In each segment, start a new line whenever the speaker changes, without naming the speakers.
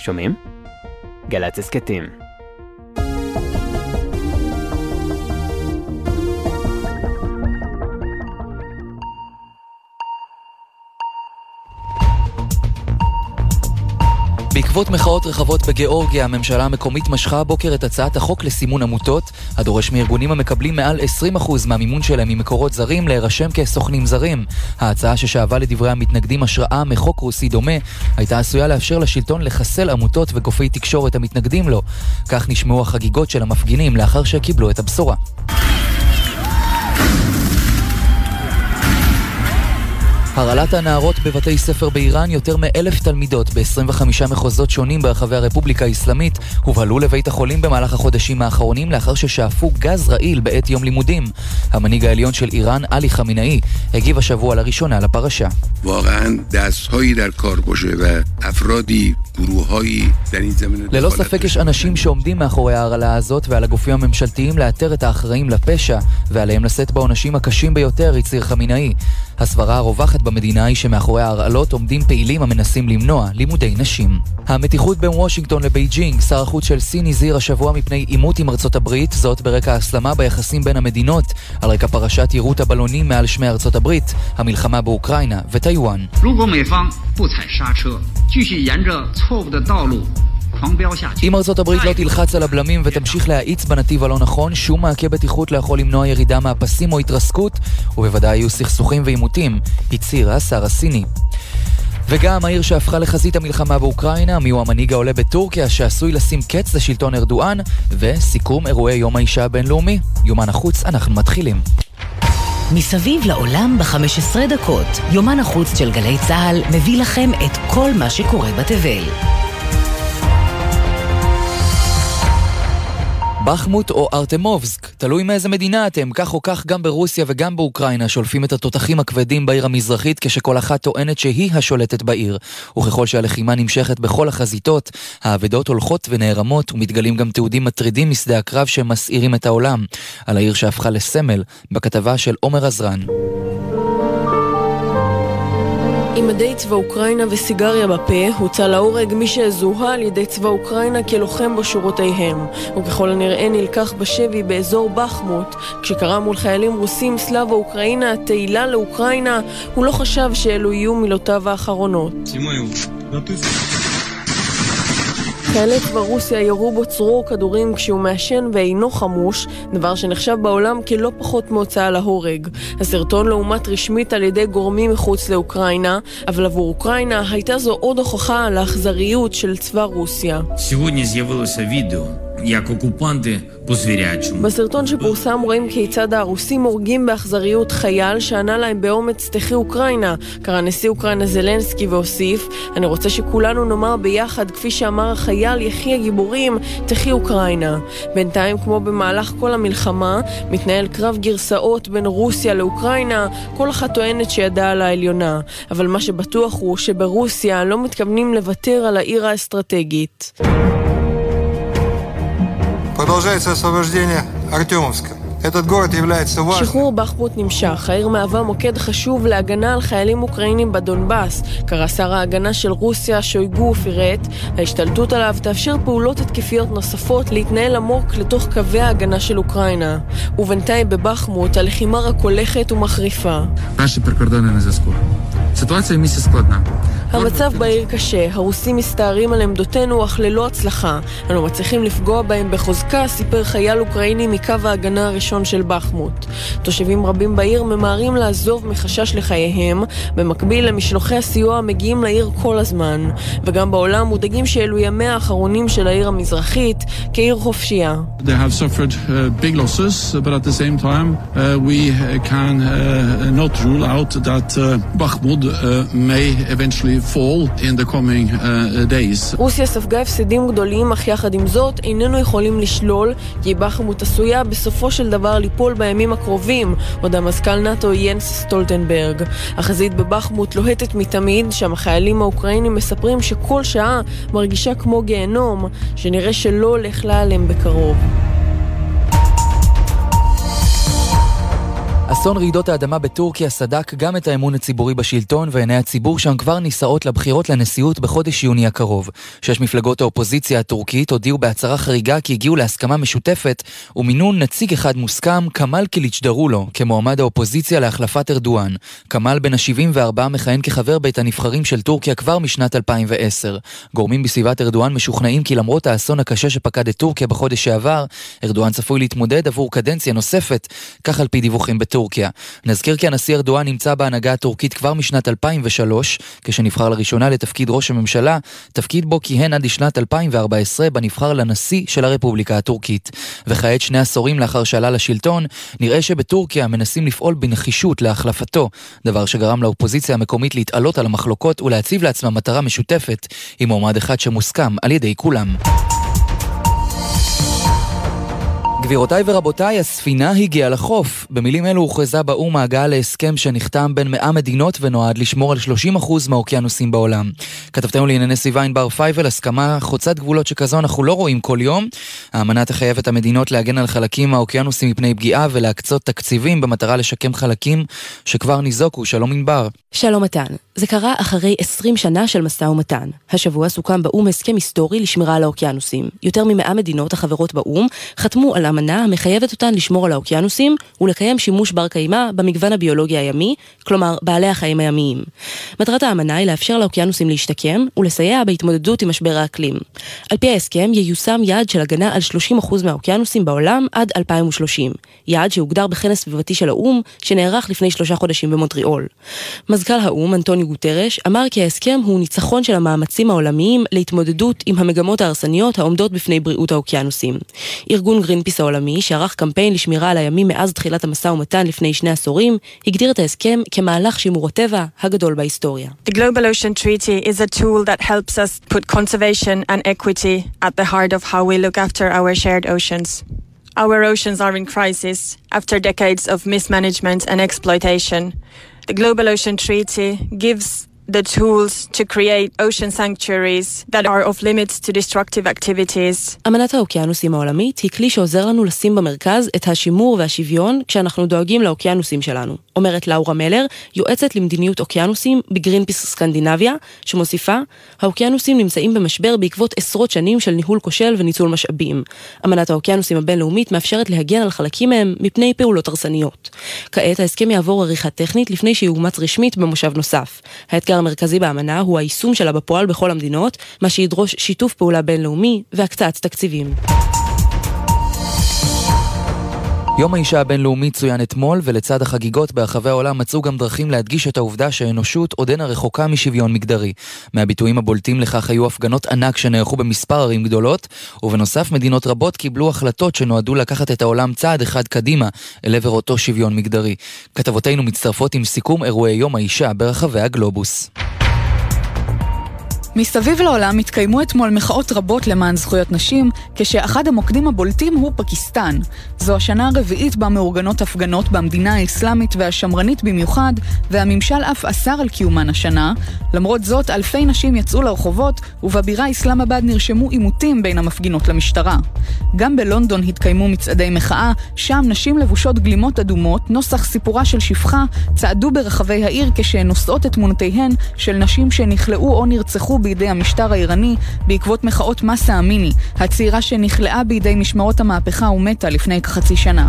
שומעים? גל"צ הסכתים.
בעקבות מחאות רחבות בגיאורגיה, הממשלה המקומית משכה הבוקר את הצעת החוק לסימון עמותות, הדורש מארגונים המקבלים מעל 20% מהמימון שלהם ממקורות זרים להירשם כסוכנים זרים. ההצעה ששאבה לדברי המתנגדים השראה מחוק רוסי דומה, הייתה עשויה לאפשר לשלטון לחסל עמותות וגופי תקשורת המתנגדים לו. כך נשמעו החגיגות של המפגינים לאחר שקיבלו את הבשורה. הרעלת הנערות בבתי ספר באיראן, יותר מאלף תלמידות ב-25 מחוזות שונים ברחבי הרפובליקה האסלאמית הובהלו לבית החולים במהלך החודשים האחרונים לאחר ששאפו גז רעיל בעת יום לימודים. המנהיג העליון של איראן, עלי חמינאי, הגיב השבוע לראשונה לפרשה. ללא ספק יש אנשים שעומדים מאחורי ההרעלה הזאת ועל הגופים הממשלתיים לאתר את האחראים לפשע ועליהם לשאת בעונשים הקשים ביותר, הצהיר חמינאי. הסברה הרווחת במדינה היא שמאחורי ההרעלות עומדים פעילים המנסים למנוע לימודי נשים. המתיחות בין וושינגטון לבייג'ינג, שר החוץ של סין הזהיר השבוע מפני עימות עם ארצות הברית, זאת ברקע ההסלמה ביחסים בין המדינות, על רקע פרשת יירוט הבלונים מעל שמי ארצות הברית, המלחמה באוקראינה וטיוואן. אם ארצות הברית לא תלחץ על הבלמים ותמשיך להאיץ בנתיב הלא נכון, שום מעקה בטיחות לא יכול למנוע ירידה מהפסים או התרסקות, ובוודאי יהיו סכסוכים ועימותים, הצהיר השר הסיני. וגם העיר שהפכה לחזית המלחמה באוקראינה, מיהו המנהיג העולה בטורקיה שעשוי לשים קץ לשלטון ארדואן, וסיכום אירועי יום האישה הבינלאומי. יומן החוץ, אנחנו מתחילים.
מסביב לעולם ב-15 דקות, יומן החוץ של גלי צה"ל מביא לכם את כל מה שקורה בתבל.
בחמוט או ארטמובסק, תלוי מאיזה מדינה אתם, כך או כך גם ברוסיה וגם באוקראינה שולפים את התותחים הכבדים בעיר המזרחית כשכל אחת טוענת שהיא השולטת בעיר. וככל שהלחימה נמשכת בכל החזיתות, האבדות הולכות ונערמות ומתגלים גם תיעודים מטרידים משדה הקרב שמסעירים את העולם. על העיר שהפכה לסמל, בכתבה של עומר עזרן.
עם מדי צבא אוקראינה וסיגריה בפה, הוצא להורג מי שזוהה על ידי צבא אוקראינה כלוחם בשורותיהם, וככל הנראה נלקח בשבי באזור בחמוט. כשקרא מול חיילים רוסים סלאבה אוקראינה תהילה לאוקראינה, הוא לא חשב שאלו יהיו מילותיו האחרונות. חיילי צבא רוסיה ירו בו צרור כדורים כשהוא מעשן ואינו חמוש, דבר שנחשב בעולם כלא פחות מהוצאה להורג. הסרטון לא אומת רשמית על ידי גורמים מחוץ לאוקראינה, אבל עבור אוקראינה הייתה זו עוד הוכחה על האכזריות של צבא רוסיה. як אוקופנטה פוסביריאצ'ום. בסרטון שפורסם רואים כיצד הרוסים הורגים באכזריות חייל שענה להם באומץ תחי אוקראינה, קרא נשיא אוקראינה זלנסקי והוסיף, אני רוצה שכולנו נאמר ביחד, כפי שאמר החייל יחי הגיבורים, תחי אוקראינה. בינתיים, כמו במהלך כל המלחמה, מתנהל קרב גרסאות בין רוסיה לאוקראינה, כל אחת טוענת שידה על העליונה. אבל מה שבטוח הוא שברוסיה לא מתכוונים לוותר על העיר האסטרטגית. Продолжается освобождение Артемовска. שחרור בחמוט נמשך, העיר מהווה מוקד חשוב להגנה על חיילים אוקראינים בדונבאס. קרא שר ההגנה של רוסיה, שויגו ופירט, ההשתלטות עליו תאפשר פעולות התקפיות נוספות להתנהל עמוק לתוך קווי ההגנה של אוקראינה. ובינתיים בבחמוט הלחימה רק הולכת ומחריפה. המצב בעיר קשה, הרוסים מסתערים על עמדותינו אך ללא הצלחה. אנו מצליחים לפגוע בהם בחוזקה, סיפר חייל אוקראיני מקו ההגנה הראשון של בחמוט. תושבים רבים בעיר ממהרים לעזוב מחשש לחייהם, במקביל למשלוחי הסיוע המגיעים לעיר כל הזמן. וגם בעולם מודאגים שאלו ימיה האחרונים של העיר המזרחית כעיר חופשייה. That uh, may eventually fall in the coming uh, days. רוסיה ספגה הפסדים גדולים, אך יחד עם זאת איננו יכולים לשלול כי בחמות עשויה בסופו של דבר ליפול בימים הקרובים, הודה מזכ"ל נאט"ו ינס סטולטנברג. החזית בבחמות לוהטת מתמיד, שם החיילים האוקראינים מספרים שכל שעה מרגישה כמו גיהנום, שנראה שלא הולך להיעלם בקרוב.
אסון רעידות האדמה בטורקיה סדק גם את האמון הציבורי בשלטון, ועיני הציבור שם כבר נישאות לבחירות לנשיאות בחודש יוני הקרוב. שש מפלגות האופוזיציה הטורקית הודיעו בהצהרה חריגה כי הגיעו להסכמה משותפת ומינו נציג אחד מוסכם, כמאל דרולו, כמועמד האופוזיציה להחלפת ארדואן. כמאל בן ה-74 מכהן כחבר בית הנבחרים של טורקיה כבר משנת 2010. גורמים בסביבת ארדואן משוכנעים כי למרות האסון הקשה שפקד את טורקיה בחודש שעבר, ארדואן צפוי להתמודד עבור קדנציה נוספת, כך על פי דיווחים בטורקיה. טורקיה. נזכיר כי הנשיא ארדואן נמצא בהנהגה הטורקית כבר משנת 2003, כשנבחר לראשונה לתפקיד ראש הממשלה, תפקיד בו כיהן עד לשנת 2014, בה נבחר לנשיא של הרפובליקה הטורקית. וכעת, שני עשורים לאחר שעלה לשלטון, נראה שבטורקיה מנסים לפעול בנחישות להחלפתו, דבר שגרם לאופוזיציה המקומית להתעלות על המחלוקות ולהציב לעצמה מטרה משותפת, עם מועמד אחד שמוסכם על ידי כולם. גבירותיי ורבותיי, הספינה הגיעה לחוף. במילים אלו הוכרזה באו"ם ההגעה להסכם שנחתם בין 100 מדינות ונועד לשמור על 30% מהאוקיינוסים בעולם. כתבתנו לענייני סביבה ענבר פייבל, הסכמה חוצת גבולות שכזו אנחנו לא רואים כל יום. האמנה תחייב את המדינות להגן על חלקים מהאוקיינוסים מפני פגיעה ולהקצות תקציבים במטרה לשקם חלקים שכבר ניזוקו. שלום ענבר.
שלום מתן. זה קרה אחרי 20 שנה של משא ומתן. השבוע סוכם באו"ם הסכם היסטורי לשמירה על האוקיינוסים. יותר מ-100 מדינות החברות באו"ם חתמו אמנה המחייבת אותן לשמור על האוקיינוסים ולקיים שימוש בר קיימא במגוון הביולוגי הימי, כלומר בעלי החיים הימיים. מטרת האמנה היא לאפשר לאוקיינוסים להשתקם ולסייע בהתמודדות עם משבר האקלים. על פי ההסכם ייושם יעד של הגנה על 30% מהאוקיינוסים בעולם עד 2030. יעד שהוגדר בכנס סביבתי של האו"ם שנערך לפני שלושה חודשים במונטריאול. מזכ"ל האו"ם, אנטוניו גוטרש, אמר כי ההסכם הוא ניצחון של המאמצים העולמיים להתמודדות עם המגמות ההרסניות העומדות בפני בריאות האוקיינוסים. ארגון גרינפיס העולמי, שערך קמפיין לשמירה על הימים מאז תחילת המשא ומתן לפני שני עשורים, הגדיר את ההסכם כמהלך שימור הטבע הגדול בהיסטוריה.
The Global Ocean Treaty is a tool that helps us put conservation and equity at the heart of how we look after our shared oceans. Our oceans are in crisis after decades of mismanagement and exploitation. The Global Ocean Treaty gives the tools to create ocean sanctuaries that are off limits to destructive activities.
אמנת האוקיינוסים העולמית היא כלי שעוזר לנו לשים במרכז את השימור והשוויון כשאנחנו דואגים לאוקיינוסים שלנו. אומרת לאורה מלר, יועצת למדיניות אוקיינוסים בגרינפיס סקנדינביה, שמוסיפה, האוקיינוסים נמצאים במשבר בעקבות עשרות שנים של ניהול כושל וניצול משאבים. אמנת האוקיינוסים הבינלאומית מאפשרת להגן על חלקים מהם מפני פעולות הרסניות. כעת ההסכם יעבור עריכה טכנית לפני שיאומץ רשמית במושב נוסף. האתגר המרכזי באמנה הוא היישום שלה בפועל בכל המדינות, מה שידרוש שיתוף פעולה בינלאומי והקצאת תקציבים.
יום האישה הבינלאומי צוין אתמול, ולצד החגיגות ברחבי העולם מצאו גם דרכים להדגיש את העובדה שהאנושות עודנה רחוקה משוויון מגדרי. מהביטויים הבולטים לכך היו הפגנות ענק שנערכו במספר ערים גדולות, ובנוסף מדינות רבות קיבלו החלטות שנועדו לקחת את העולם צעד אחד קדימה אל עבר אותו שוויון מגדרי. כתבותינו מצטרפות עם סיכום אירועי יום האישה ברחבי הגלובוס.
מסביב לעולם התקיימו אתמול מחאות רבות למען זכויות נשים, כשאחד המוקדים הבולטים הוא פקיסטן. זו השנה הרביעית בה מאורגנות הפגנות במדינה האסלאמית והשמרנית במיוחד, והממשל אף אסר על קיומן השנה. למרות זאת, אלפי נשים יצאו לרחובות, ובבירה אסלאמבאד נרשמו עימותים בין המפגינות למשטרה. גם בלונדון התקיימו מצעדי מחאה, שם נשים לבושות גלימות אדומות, נוסח סיפורה של שפחה, צעדו ברחבי העיר כשהן נושאות את תמונותיהן של נשים שנכלאו או נרצחו בידי המשטר האיראני בעקבות מחאות מסה אמיני, הצעירה שנכלאה בידי משמרות המהפכה ומתה לפני כחצי שנה.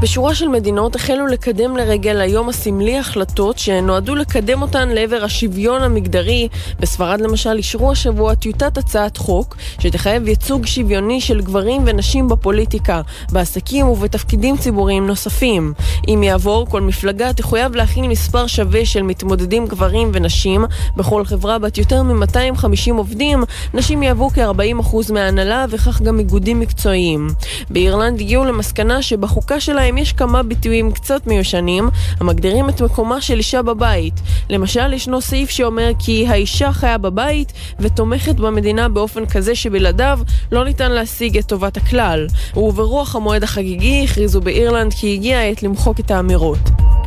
בשורה של מדינות החלו לקדם לרגל היום הסמלי החלטות שנועדו לקדם אותן לעבר השוויון המגדרי. בספרד למשל אישרו השבוע טיוטת הצעת חוק שתחייב ייצוג שוויוני של גברים ונשים בפוליטיקה, בעסקים ובתפקידים ציבוריים נוספים. אם יעבור, כל מפלגה תחויב להכין מספר שווה של מתמודדים גברים ונשים בכל חברה בת יותר מ-250 עובדים, נשים יהוו כ-40% מההנהלה וכך גם איגודים מקצועיים. באירלנד הגיעו למסקנה שבחוקה שלהם שלהם יש כמה ביטויים קצת מיושנים המגדירים את מקומה של אישה בבית. למשל, ישנו סעיף שאומר כי האישה חיה בבית ותומכת במדינה באופן כזה שבלעדיו לא ניתן להשיג את טובת הכלל. וברוח המועד החגיגי הכריזו באירלנד כי הגיעה העת למחוק את האמירות.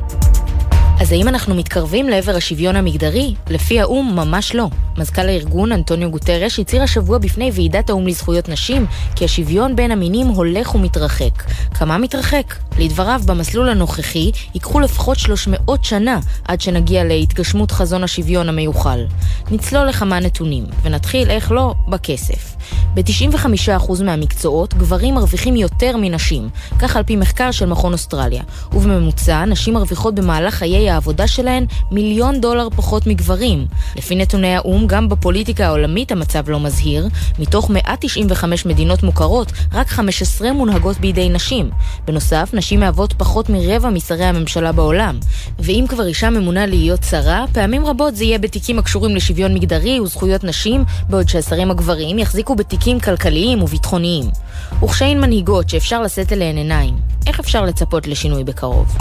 אז האם אנחנו מתקרבים לעבר השוויון המגדרי? לפי האו"ם, ממש לא. מזכ"ל הארגון, אנטוניו גוטרש, הצהיר השבוע בפני ועידת האו"ם לזכויות נשים, כי השוויון בין המינים הולך ומתרחק. כמה מתרחק? לדבריו, במסלול הנוכחי, ייקחו לפחות 300 שנה עד שנגיע להתגשמות חזון השוויון המיוחל. נצלול לכמה נתונים, ונתחיל, איך לא, בכסף. ב-95% מהמקצועות גברים מרוויחים יותר מנשים, כך על פי מחקר של מכון אוסטרליה. ובממוצע, נשים מרוויחות במהלך חיי העבודה שלהן מיליון דולר פחות מגברים. לפי נתוני האו"ם, גם בפוליטיקה העולמית המצב לא מזהיר. מתוך 195 מדינות מוכרות, רק 15 מונהגות בידי נשים. בנוסף, נשים מהוות פחות מרבע משרי הממשלה בעולם. ואם כבר אישה ממונה להיות שרה, פעמים רבות זה יהיה בתיקים הקשורים לשוויון מגדרי וזכויות נשים, בעוד שהשרים הגברים יחזיקו בתיקים כלכליים וביטחוניים. וכשאין מנהיגות שאפשר לשאת אליהן עיניים, איך אפשר לצפות לשינוי בקרוב?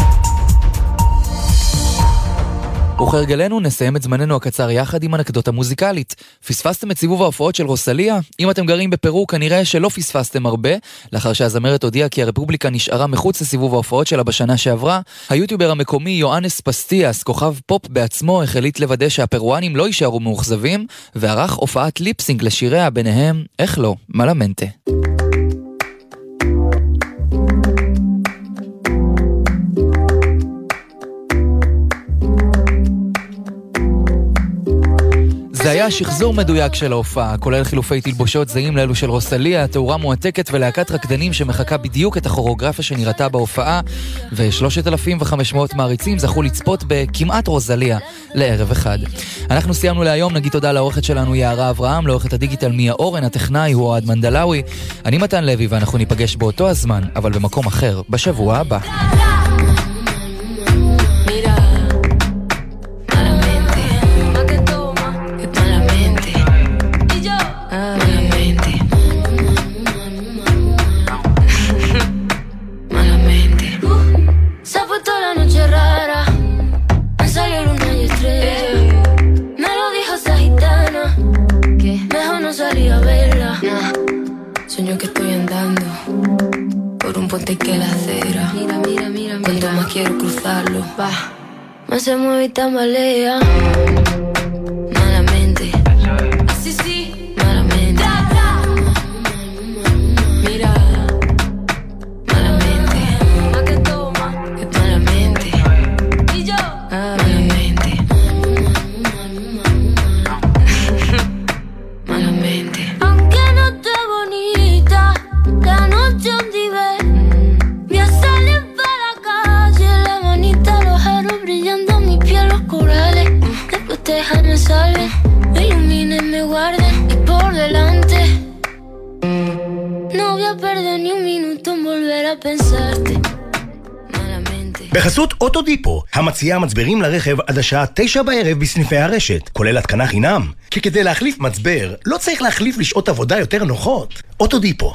וכהרגלנו נסיים את זמננו הקצר יחד עם אנקדוטה מוזיקלית. פספסתם את סיבוב ההופעות של רוסליה? אם אתם גרים בפרו כנראה שלא פספסתם הרבה, לאחר שהזמרת הודיעה כי הרפובליקה נשארה מחוץ לסיבוב ההופעות שלה בשנה שעברה, היוטיובר המקומי יואנס פסטיאס, כוכב פופ בעצמו, החליט לוודא שהפרואנים לא יישארו מאוכזבים, וערך הופעת ליפסינג לשיריה, ביניהם, איך לא, מלמנטה. זה היה שחזור מדויק של ההופעה, כולל חילופי תלבושות זהים לאלו של רוסליה, תאורה מועתקת ולהקת רקדנים שמחקה בדיוק את הכוריאוגרפיה שנראתה בהופעה, ו-3,500 מעריצים זכו לצפות בכמעט רוזליה לערב אחד. אנחנו סיימנו להיום, נגיד תודה לעורכת שלנו יערה אברהם, לעורכת הדיגיטל מיה אורן, הטכנאי הוא אוהד מנדלאווי. אני מתן לוי ואנחנו ניפגש באותו הזמן, אבל במקום אחר, בשבוע הבא.
Se mueve y tambalea.
בחסות אוטודיפו, המציעה מצברים לרכב עד השעה תשע בערב בסניפי הרשת, כולל התקנה חינם. כי כדי להחליף מצבר, לא צריך להחליף לשעות עבודה יותר נוחות. אוטודיפו.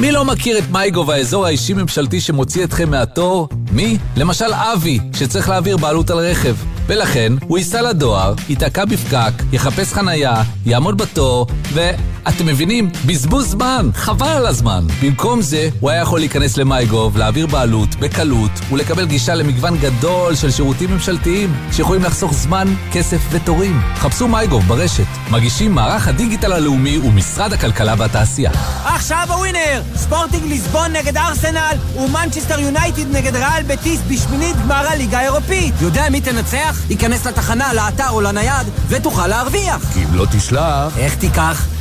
מי לא מכיר את מייגו והאזור האישי-ממשלתי שמוציא אתכם מהתור? מי? למשל אבי, שצריך להעביר בעלות על רכב. ולכן הוא ייסע לדואר, ייתקע בפקק, יחפש חנייה, יעמוד בתור, ו... אתם מבינים? בזבוז זמן, חבל על הזמן. במקום זה, הוא היה יכול להיכנס למייגוב, להעביר בעלות, בקלות, ולקבל גישה למגוון גדול של שירותים ממשלתיים, שיכולים לחסוך זמן, כסף ותורים. חפשו מייגוב ברשת. מגישים מערך הדיגיטל הלאומי ומשרד הכלכלה והתעשייה.
עכשיו ב-Winner! ספורטינג ליסבון נגד ארסנל ומנצ'סטר יונייטד נגד ריאל בטיס בשמינית גמר הליגה האירופית. יודע מי תנצח? ייכנס לתחנה, לאתר או לנייד ותוכל להרוויח.
כי אם לא תשלח...
איך תיקח?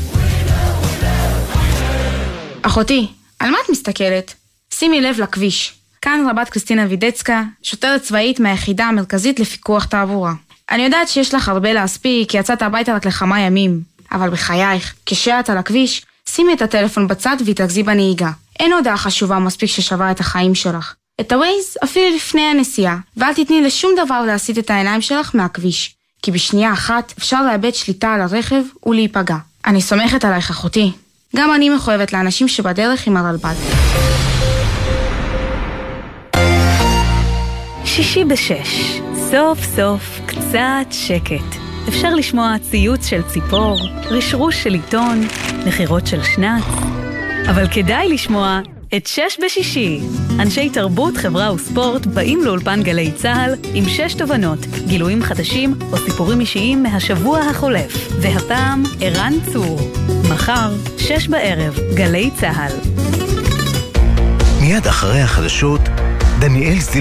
אחותי, על מה את מסתכלת? שימי לב לכביש. כאן רבת קריסטינה וידצקה, שוטרת צבאית מהיחידה המרכזית לפיקוח תעבורה. אני יודעת שיש לך הרבה להספיק, כי יצאת הביתה רק לכמה ימים. אבל בחייך, כשאת על הכביש, שימי את הטלפון בצד והתרכזי בנהיגה. אין הודעה חשובה מספיק ששווה את החיים שלך. את הווייז אפילו לפני הנסיעה, ואל תתני לשום דבר להסיט את העיניים שלך מהכביש. כי בשנייה אחת אפשר לאבד שליטה על הרכב ולהיפגע. אני סומכת עלייך אחותי. גם אני מחויבת לאנשים שבדרך עם הרלב"ד.
שישי בשש, סוף סוף קצת שקט. אפשר לשמוע ציוץ של ציפור, רשרוש של עיתון, נחירות של שנץ, אבל כדאי לשמוע את שש בשישי. אנשי תרבות, חברה וספורט באים לאולפן גלי צה"ל עם שש תובנות, גילויים חדשים או סיפורים אישיים מהשבוע החולף. והפעם, ערן צור. מחר, שש בערב, גלי צה"ל.
מיד אחרי החדשות, דניאל זיל...